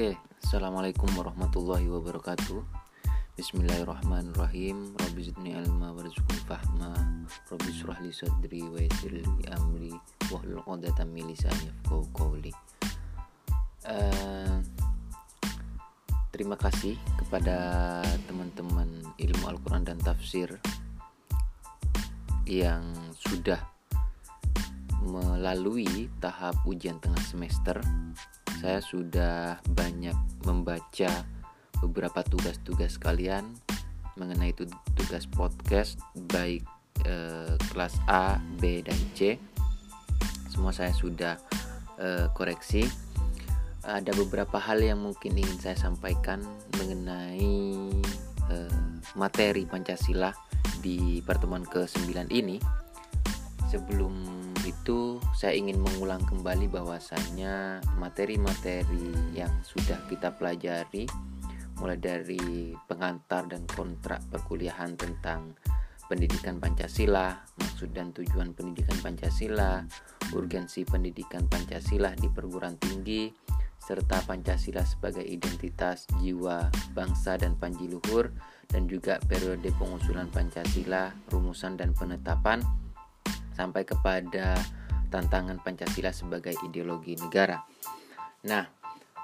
Oke, Assalamualaikum warahmatullahi wabarakatuh. Bismillahirrahmanirrahim. Rabbi zidni ilma warzuqni fahma. Rabbi surah li sadri wa yassir li amri Wahlul qadatan min lisani yafqahu qawli. Uh, Terima kasih kepada teman-teman ilmu Al-Quran dan tafsir Yang sudah melalui tahap ujian tengah semester saya sudah banyak membaca beberapa tugas-tugas kalian mengenai tugas podcast baik eh, kelas A, B dan C. Semua saya sudah eh, koreksi. Ada beberapa hal yang mungkin ingin saya sampaikan mengenai eh, materi Pancasila di pertemuan ke-9 ini. Sebelum itu saya ingin mengulang kembali bahwasanya materi-materi yang sudah kita pelajari mulai dari pengantar dan kontrak perkuliahan tentang pendidikan Pancasila, maksud dan tujuan pendidikan Pancasila, urgensi pendidikan Pancasila di perguruan tinggi, serta Pancasila sebagai identitas jiwa bangsa dan panjiluhur dan juga periode pengusulan Pancasila, rumusan dan penetapan sampai kepada tantangan Pancasila sebagai ideologi negara. Nah,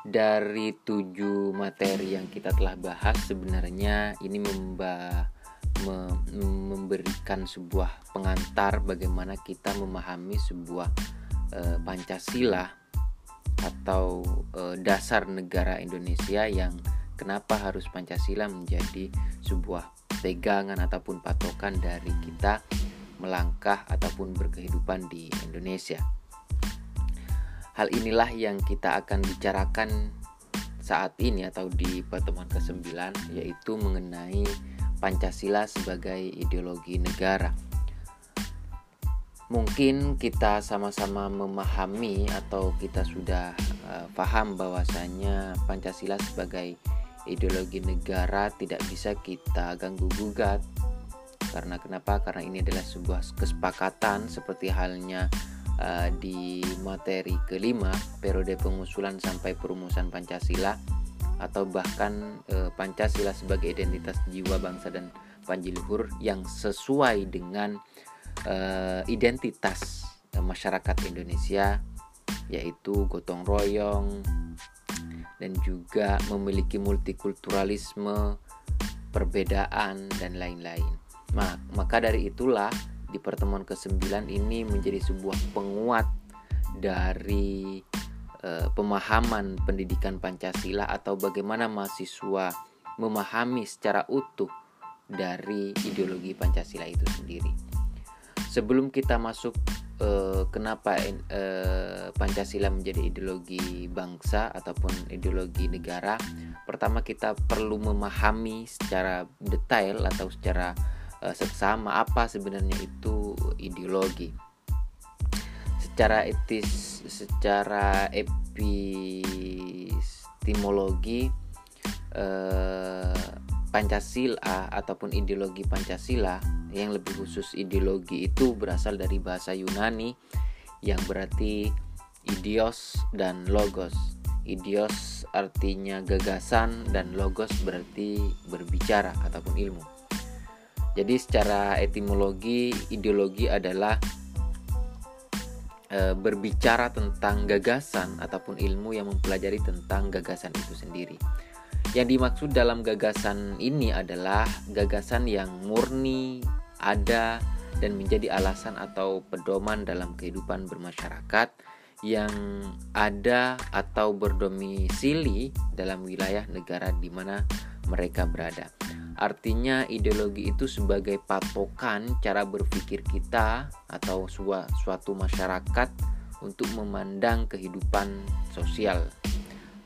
dari tujuh materi yang kita telah bahas sebenarnya ini memba, me, memberikan sebuah pengantar bagaimana kita memahami sebuah e, Pancasila atau e, dasar negara Indonesia yang kenapa harus Pancasila menjadi sebuah pegangan ataupun patokan dari kita melangkah ataupun berkehidupan di Indonesia. Hal inilah yang kita akan bicarakan saat ini atau di pertemuan ke-9 yaitu mengenai Pancasila sebagai ideologi negara. Mungkin kita sama-sama memahami atau kita sudah uh, paham bahwasanya Pancasila sebagai ideologi negara tidak bisa kita ganggu gugat karena kenapa? Karena ini adalah sebuah kesepakatan seperti halnya uh, di materi kelima periode pengusulan sampai perumusan Pancasila atau bahkan uh, Pancasila sebagai identitas jiwa bangsa dan panjiluhur yang sesuai dengan uh, identitas uh, masyarakat Indonesia yaitu gotong royong dan juga memiliki multikulturalisme, perbedaan dan lain-lain. Nah, maka dari itulah di pertemuan ke-9 ini menjadi sebuah penguat dari uh, pemahaman pendidikan Pancasila atau bagaimana mahasiswa memahami secara utuh dari ideologi Pancasila itu sendiri. Sebelum kita masuk uh, kenapa uh, Pancasila menjadi ideologi bangsa ataupun ideologi negara, pertama kita perlu memahami secara detail atau secara uh, seksama apa sebenarnya itu ideologi secara etis secara epistemologi uh, Pancasila ataupun ideologi Pancasila yang lebih khusus ideologi itu berasal dari bahasa Yunani yang berarti idios dan logos. Idios artinya gagasan dan logos berarti berbicara ataupun ilmu. Jadi secara etimologi ideologi adalah e, berbicara tentang gagasan ataupun ilmu yang mempelajari tentang gagasan itu sendiri. Yang dimaksud dalam gagasan ini adalah gagasan yang murni, ada dan menjadi alasan atau pedoman dalam kehidupan bermasyarakat yang ada atau berdomisili dalam wilayah negara di mana mereka berada. Artinya ideologi itu sebagai patokan cara berpikir kita atau suatu masyarakat untuk memandang kehidupan sosial.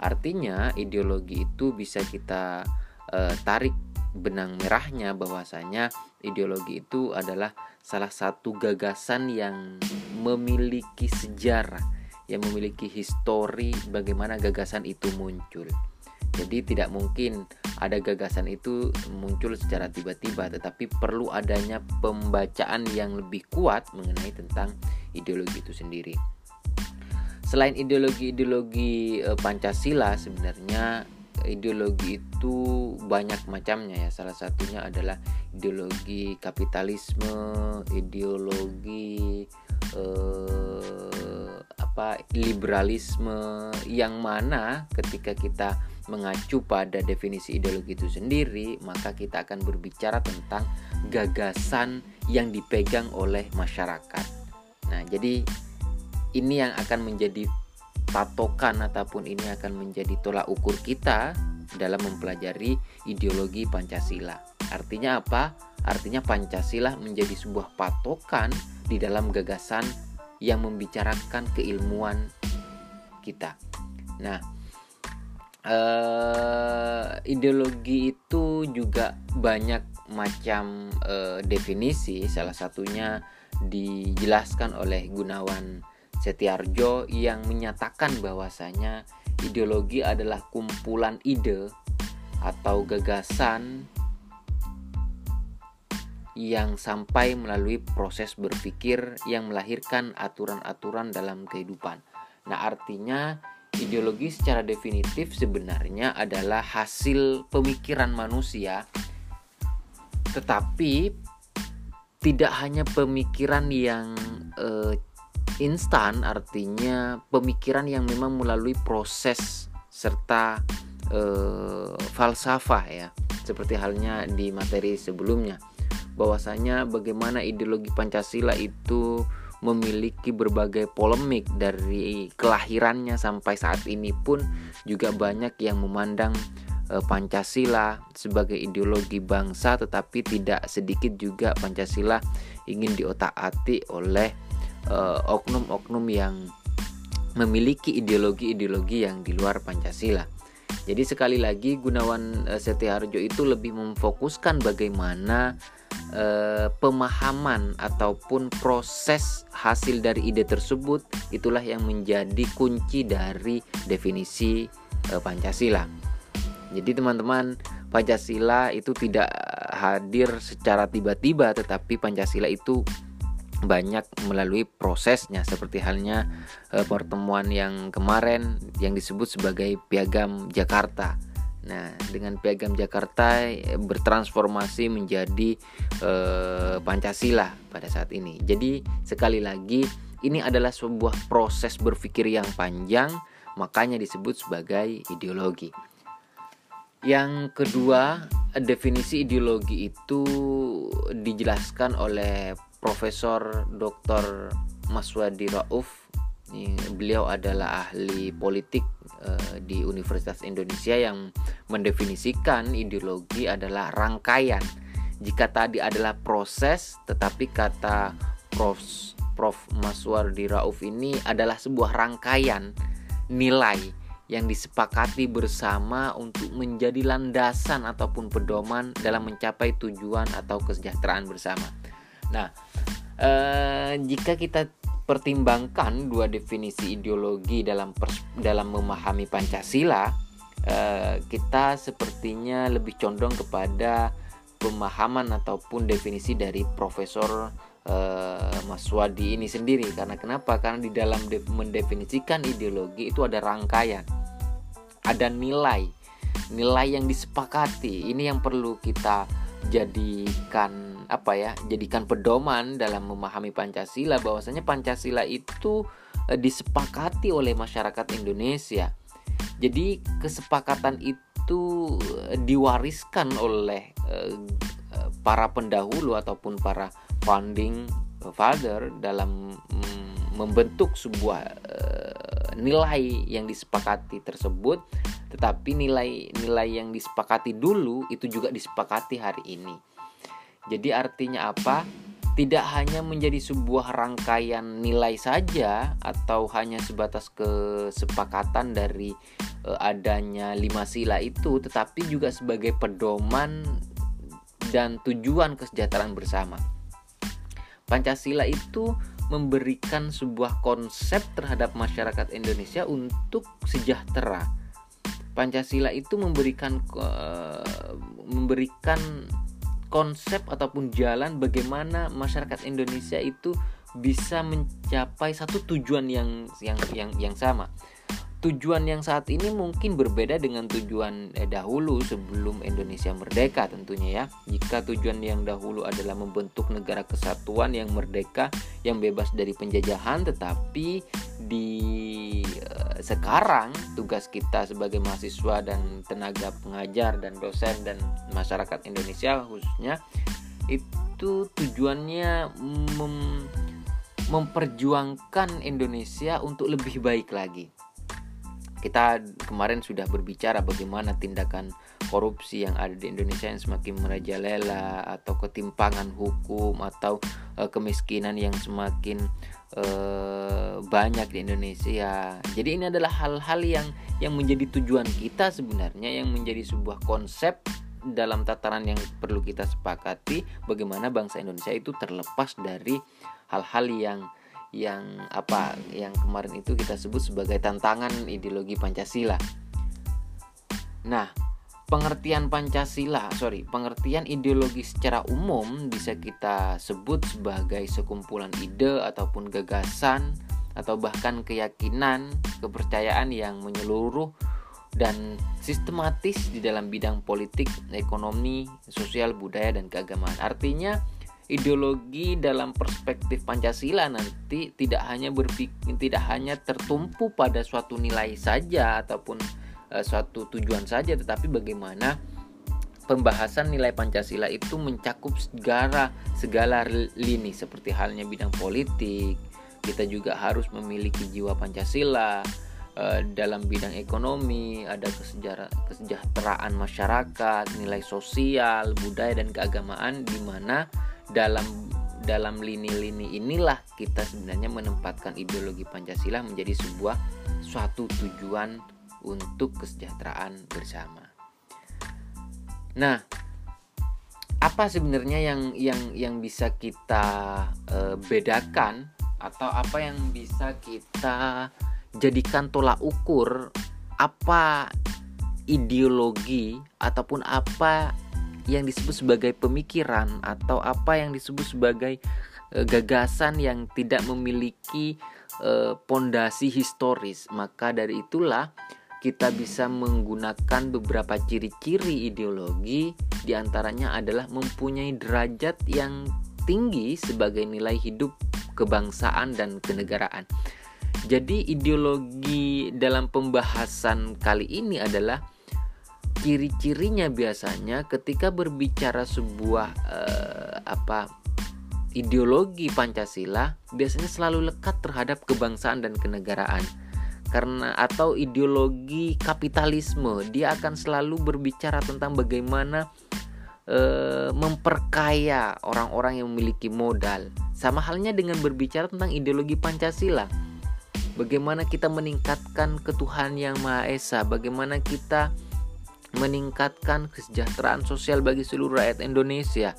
Artinya ideologi itu bisa kita uh, tarik benang merahnya bahwasanya ideologi itu adalah salah satu gagasan yang memiliki sejarah, yang memiliki histori bagaimana gagasan itu muncul. Jadi tidak mungkin ada gagasan itu muncul secara tiba-tiba tetapi perlu adanya pembacaan yang lebih kuat mengenai tentang ideologi itu sendiri. Selain ideologi-ideologi uh, Pancasila sebenarnya ideologi itu banyak macamnya ya. Salah satunya adalah ideologi kapitalisme ideologi eh, apa liberalisme yang mana ketika kita mengacu pada definisi ideologi itu sendiri maka kita akan berbicara tentang gagasan yang dipegang oleh masyarakat nah jadi ini yang akan menjadi patokan ataupun ini akan menjadi tolak ukur kita dalam mempelajari ideologi Pancasila. Artinya apa? Artinya Pancasila menjadi sebuah patokan di dalam gagasan yang membicarakan keilmuan kita. Nah, eh, ideologi itu juga banyak macam eh, definisi. Salah satunya dijelaskan oleh Gunawan Setiarjo yang menyatakan bahwasanya ideologi adalah kumpulan ide atau gagasan yang sampai melalui proses berpikir yang melahirkan aturan-aturan dalam kehidupan. Nah, artinya ideologi secara definitif sebenarnya adalah hasil pemikiran manusia, tetapi tidak hanya pemikiran yang eh, instan artinya pemikiran yang memang melalui proses serta e, falsafah ya. Seperti halnya di materi sebelumnya. Bahwasanya bagaimana ideologi Pancasila itu memiliki berbagai polemik dari kelahirannya sampai saat ini pun juga banyak yang memandang e, Pancasila sebagai ideologi bangsa tetapi tidak sedikit juga Pancasila ingin diotak-atik oleh Eh, oknum-oknum uh, yang memiliki ideologi-ideologi yang di luar Pancasila. Jadi sekali lagi Gunawan uh, Setiharjo itu lebih memfokuskan bagaimana uh, pemahaman ataupun proses hasil dari ide tersebut itulah yang menjadi kunci dari definisi uh, Pancasila. Jadi teman-teman Pancasila itu tidak hadir secara tiba-tiba tetapi Pancasila itu banyak melalui prosesnya seperti halnya e, pertemuan yang kemarin yang disebut sebagai Piagam Jakarta. Nah, dengan Piagam Jakarta e, bertransformasi menjadi e, Pancasila pada saat ini. Jadi, sekali lagi ini adalah sebuah proses berpikir yang panjang, makanya disebut sebagai ideologi. Yang kedua, definisi ideologi itu dijelaskan oleh Profesor Dr. Maswadi Rauf. Beliau adalah ahli politik uh, di Universitas Indonesia yang mendefinisikan ideologi adalah rangkaian. Jika tadi adalah proses, tetapi kata Prof. Prof. Maswardi Rauf ini adalah sebuah rangkaian nilai yang disepakati bersama untuk menjadi landasan ataupun pedoman dalam mencapai tujuan atau kesejahteraan bersama. Nah, eh, jika kita pertimbangkan dua definisi ideologi dalam dalam memahami Pancasila, eh, kita sepertinya lebih condong kepada pemahaman ataupun definisi dari Profesor eh, Mas Wadi ini sendiri. Karena kenapa? Karena di dalam mendefinisikan ideologi itu ada rangkaian, ada nilai, nilai yang disepakati. Ini yang perlu kita jadikan apa ya jadikan pedoman dalam memahami Pancasila bahwasanya Pancasila itu e, disepakati oleh masyarakat Indonesia. Jadi kesepakatan itu e, diwariskan oleh e, e, para pendahulu ataupun para founding father dalam mm, membentuk sebuah nilai yang disepakati tersebut tetapi nilai-nilai yang disepakati dulu itu juga disepakati hari ini jadi artinya apa? Tidak hanya menjadi sebuah rangkaian nilai saja atau hanya sebatas kesepakatan dari e, adanya lima sila itu, tetapi juga sebagai pedoman dan tujuan kesejahteraan bersama. Pancasila itu memberikan sebuah konsep terhadap masyarakat Indonesia untuk sejahtera. Pancasila itu memberikan uh, memberikan konsep ataupun jalan bagaimana masyarakat Indonesia itu bisa mencapai satu tujuan yang yang yang yang sama tujuan yang saat ini mungkin berbeda dengan tujuan eh, dahulu sebelum Indonesia merdeka tentunya ya. Jika tujuan yang dahulu adalah membentuk negara kesatuan yang merdeka yang bebas dari penjajahan tetapi di sekarang tugas kita sebagai mahasiswa dan tenaga pengajar dan dosen dan masyarakat Indonesia khususnya itu tujuannya mem memperjuangkan Indonesia untuk lebih baik lagi. Kita kemarin sudah berbicara bagaimana tindakan korupsi yang ada di Indonesia yang semakin merajalela atau ketimpangan hukum atau uh, kemiskinan yang semakin uh, banyak di Indonesia. Jadi ini adalah hal-hal yang yang menjadi tujuan kita sebenarnya yang menjadi sebuah konsep dalam tataran yang perlu kita sepakati bagaimana bangsa Indonesia itu terlepas dari hal-hal yang yang apa yang kemarin itu kita sebut sebagai tantangan ideologi Pancasila. Nah, pengertian Pancasila, sorry, pengertian ideologi secara umum bisa kita sebut sebagai sekumpulan ide ataupun gagasan atau bahkan keyakinan, kepercayaan yang menyeluruh dan sistematis di dalam bidang politik, ekonomi, sosial, budaya dan keagamaan. Artinya ideologi dalam perspektif Pancasila nanti tidak hanya berpikir tidak hanya tertumpu pada suatu nilai saja ataupun uh, suatu tujuan saja tetapi bagaimana pembahasan nilai Pancasila itu mencakup segala segala lini seperti halnya bidang politik kita juga harus memiliki jiwa Pancasila uh, dalam bidang ekonomi ada kesejahteraan masyarakat nilai sosial budaya dan keagamaan di mana dalam dalam lini-lini inilah kita sebenarnya menempatkan ideologi Pancasila menjadi sebuah suatu tujuan untuk kesejahteraan bersama. Nah, apa sebenarnya yang yang yang bisa kita e, bedakan atau apa yang bisa kita jadikan tolak ukur apa ideologi ataupun apa yang disebut sebagai pemikiran atau apa yang disebut sebagai uh, gagasan yang tidak memiliki eh, pondasi uh, historis. Maka dari itulah kita bisa menggunakan beberapa ciri-ciri ideologi di antaranya adalah mempunyai derajat yang tinggi sebagai nilai hidup kebangsaan dan kenegaraan. Jadi ideologi dalam pembahasan kali ini adalah ciri-cirinya biasanya ketika berbicara sebuah uh, apa ideologi Pancasila biasanya selalu lekat terhadap kebangsaan dan kenegaraan karena atau ideologi kapitalisme dia akan selalu berbicara tentang bagaimana uh, memperkaya orang-orang yang memiliki modal sama halnya dengan berbicara tentang ideologi Pancasila bagaimana kita meningkatkan ketuhanan yang maha esa bagaimana kita meningkatkan kesejahteraan sosial bagi seluruh rakyat Indonesia.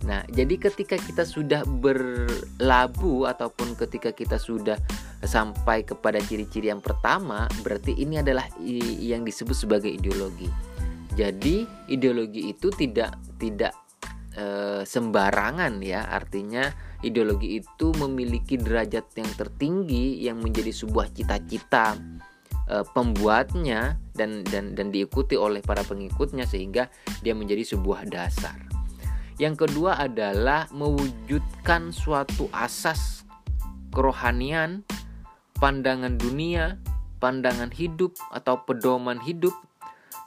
Nah, jadi ketika kita sudah berlabuh ataupun ketika kita sudah sampai kepada ciri-ciri yang pertama, berarti ini adalah yang disebut sebagai ideologi. Jadi, ideologi itu tidak tidak e, sembarangan ya, artinya ideologi itu memiliki derajat yang tertinggi yang menjadi sebuah cita-cita e, pembuatnya dan dan dan diikuti oleh para pengikutnya sehingga dia menjadi sebuah dasar. Yang kedua adalah mewujudkan suatu asas kerohanian, pandangan dunia, pandangan hidup atau pedoman hidup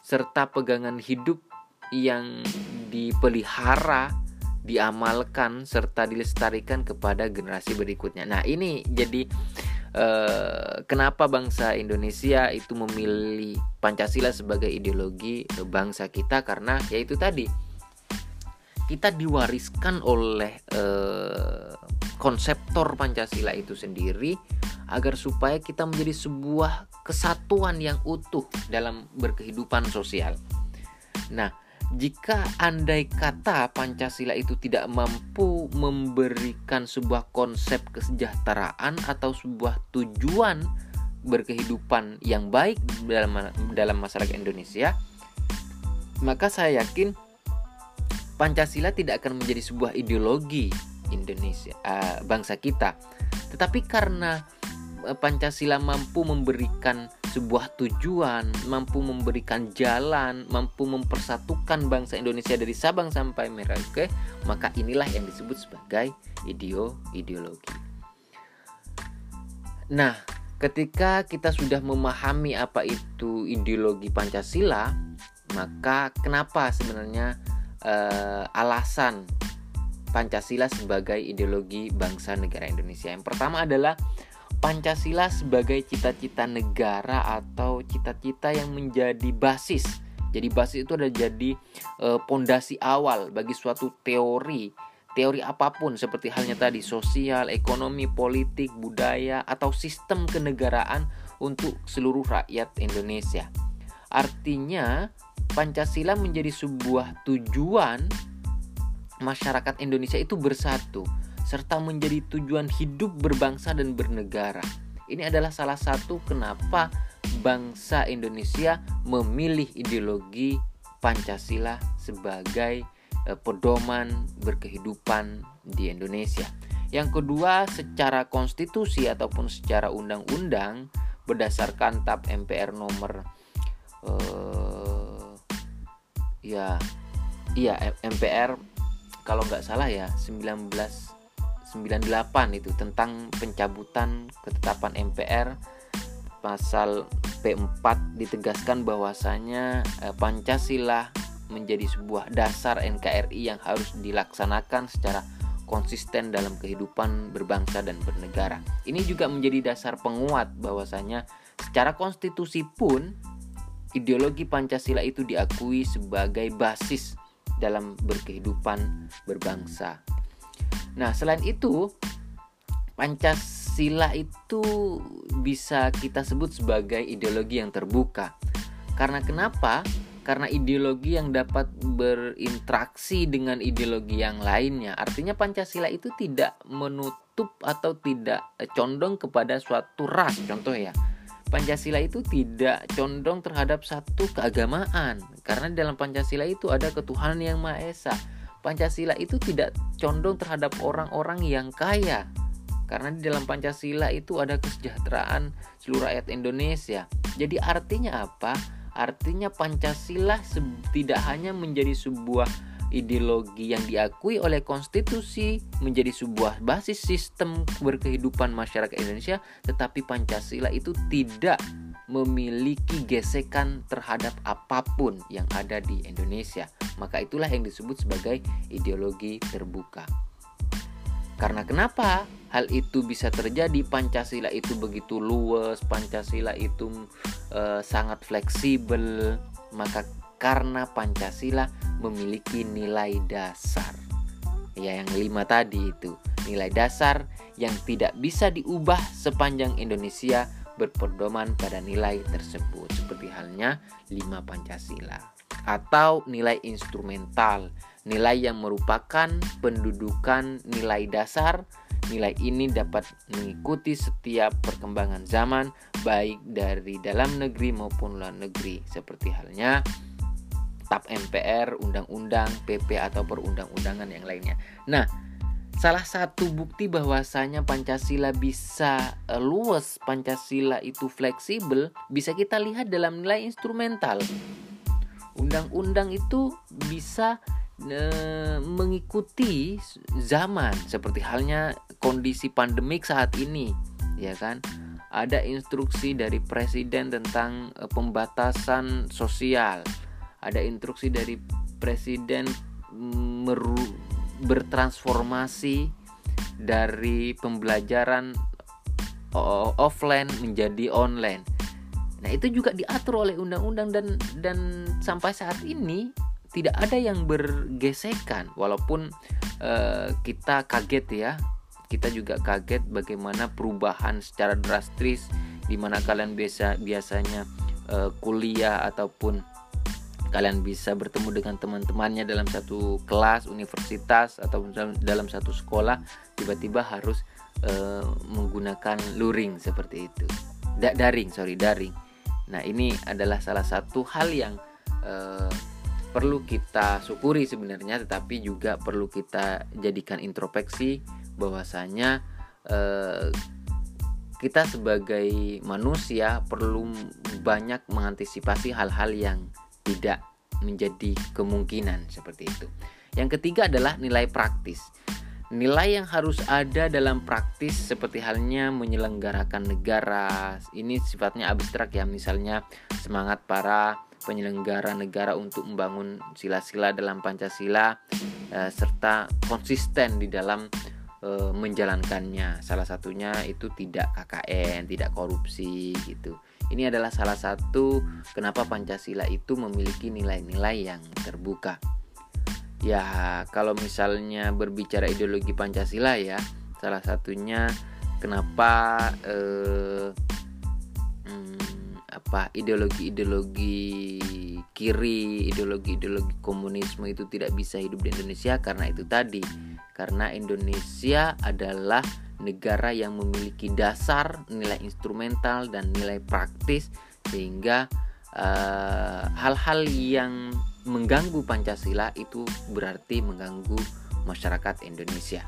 serta pegangan hidup yang dipelihara, diamalkan serta dilestarikan kepada generasi berikutnya. Nah, ini jadi Eh, kenapa bangsa Indonesia itu memilih Pancasila sebagai ideologi bangsa kita karena yaitu tadi kita diwariskan oleh uh, konseptor Pancasila itu sendiri agar supaya kita menjadi sebuah kesatuan yang utuh dalam berkehidupan sosial. Nah, jika andai kata Pancasila itu tidak mampu memberikan sebuah konsep kesejahteraan atau sebuah tujuan berkehidupan yang baik dalam dalam masyarakat Indonesia, maka saya yakin Pancasila tidak akan menjadi sebuah ideologi Indonesia uh, bangsa kita. Tetapi karena uh, Pancasila mampu memberikan sebuah tujuan mampu memberikan jalan mampu mempersatukan bangsa Indonesia dari Sabang sampai Merauke maka inilah yang disebut sebagai ideo ideologi nah ketika kita sudah memahami apa itu ideologi Pancasila maka kenapa sebenarnya uh, alasan Pancasila sebagai ideologi bangsa negara Indonesia. Yang pertama adalah Pancasila sebagai cita-cita negara atau cita-cita yang menjadi basis. Jadi basis itu adalah jadi eh, pondasi uh, awal bagi suatu teori, teori apa pun seperti halnya tadi sosial, ekonomi, politik, budaya atau sistem kenegaraan untuk seluruh rakyat Indonesia. Artinya Pancasila menjadi sebuah tujuan masyarakat Indonesia itu bersatu serta menjadi tujuan hidup berbangsa dan bernegara. Ini adalah salah satu kenapa bangsa Indonesia memilih ideologi Pancasila sebagai eh, pedoman berkehidupan di Indonesia. Yang kedua, secara konstitusi ataupun secara undang-undang berdasarkan TAP MPR nomor eh, ya iya MPR kalau nggak salah ya 1998 itu tentang pencabutan ketetapan MPR pasal P4 ditegaskan bahwasanya eh, Pancasila menjadi sebuah dasar NKRI yang harus dilaksanakan secara konsisten dalam kehidupan berbangsa dan bernegara. Ini juga menjadi dasar penguat bahwasanya secara konstitusi pun ideologi Pancasila itu diakui sebagai basis dalam berkehidupan berbangsa. Nah, selain itu, Pancasila itu bisa kita sebut sebagai ideologi yang terbuka. Karena kenapa? Karena ideologi yang dapat berinteraksi dengan ideologi yang lainnya. Artinya Pancasila itu tidak menutup atau tidak condong kepada suatu ras, contoh ya Pancasila itu tidak condong terhadap satu keagamaan karena dalam Pancasila itu ada ketuhanan yang Maha Esa. Pancasila itu tidak condong terhadap orang-orang yang kaya karena di dalam Pancasila itu ada kesejahteraan seluruh rakyat Indonesia. Jadi artinya apa? Artinya Pancasila tidak hanya menjadi sebuah ideologi yang diakui oleh konstitusi menjadi sebuah basis sistem berkehidupan masyarakat Indonesia, tetapi Pancasila itu tidak memiliki gesekan terhadap apa pun yang ada di Indonesia. Maka itulah yang disebut sebagai ideologi terbuka. Karena kenapa hal itu bisa terjadi? Pancasila itu begitu luas, Pancasila itu e, sangat fleksibel, maka karena Pancasila memiliki nilai dasar. Ya, yang lima tadi itu. Nilai dasar yang tidak bisa diubah sepanjang Indonesia berpedoman pada nilai tersebut. Seperti halnya lima Pancasila. Atau nilai instrumental. Nilai yang merupakan pendudukan nilai dasar. Nilai ini dapat mengikuti setiap perkembangan zaman baik dari dalam negeri maupun luar negeri. Seperti halnya TAP MPR, undang-undang, PP atau perundang-undangan yang lainnya. Nah, salah satu bukti bahwasanya Pancasila bisa uh, luas, Pancasila itu fleksibel, bisa kita lihat dalam nilai instrumental. Undang-undang itu bisa uh, mengikuti zaman seperti halnya kondisi pandemik saat ini, ya kan? Ada instruksi dari presiden tentang uh, pembatasan sosial ada instruksi dari presiden meru, bertransformasi dari pembelajaran offline menjadi online. Nah, itu juga diatur oleh undang-undang dan dan sampai saat ini tidak ada yang bergesekan walaupun uh, kita kaget ya. Kita juga kaget bagaimana perubahan secara drastis di mana kalian biasa biasanya uh, kuliah ataupun kalian bisa bertemu dengan teman-temannya dalam satu kelas universitas atau dalam satu sekolah tiba-tiba harus uh, menggunakan luring seperti itu. Da daring sorry daring. Nah ini adalah salah satu hal yang uh, perlu kita syukuri sebenarnya tetapi juga perlu kita jadikan introspeksi bahwasanya eh, kita sebagai manusia perlu banyak mengantisipasi hal-hal yang tidak menjadi kemungkinan seperti itu. Yang ketiga adalah nilai praktis. Nilai yang harus ada dalam praktis seperti halnya menyelenggarakan negara. Ini sifatnya abstrak ya, misalnya semangat para penyelenggara negara untuk membangun sila-sila dalam Pancasila eh, serta konsisten di dalam eh, menjalankannya. Salah satunya itu tidak KKN, tidak korupsi gitu. Ini adalah salah satu kenapa Pancasila itu memiliki nilai-nilai yang terbuka. Ya kalau misalnya berbicara ideologi Pancasila ya salah satunya kenapa eh, hmm, apa ideologi-ideologi kiri ideologi-ideologi komunisme itu tidak bisa hidup di Indonesia karena itu tadi. Karena Indonesia adalah negara yang memiliki dasar nilai instrumental dan nilai praktis sehingga eh, hal-hal uh, yang mengganggu Pancasila itu berarti mengganggu masyarakat Indonesia.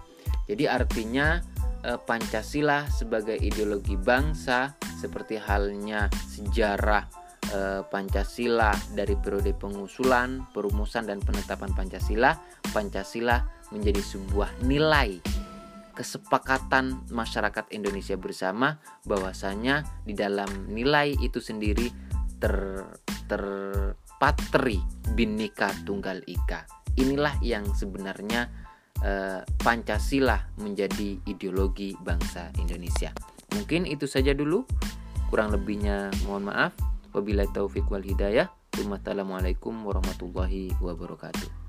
Jadi artinya eh, Pancasila sebagai ideologi bangsa seperti halnya sejarah eh, Pancasila dari periode pengusulan, perumusan dan penetapan Pancasila, Pancasila menjadi sebuah nilai kesepakatan masyarakat Indonesia bersama bahwasanya di dalam nilai itu sendiri ter ter patri binika tunggal ika. Inilah yang sebenarnya eh, Pancasila menjadi ideologi bangsa Indonesia. Mungkin itu saja dulu. Kurang lebihnya mohon maaf. Wabillahi taufik wal hidayah. Wassalamualaikum warahmatullahi wabarakatuh.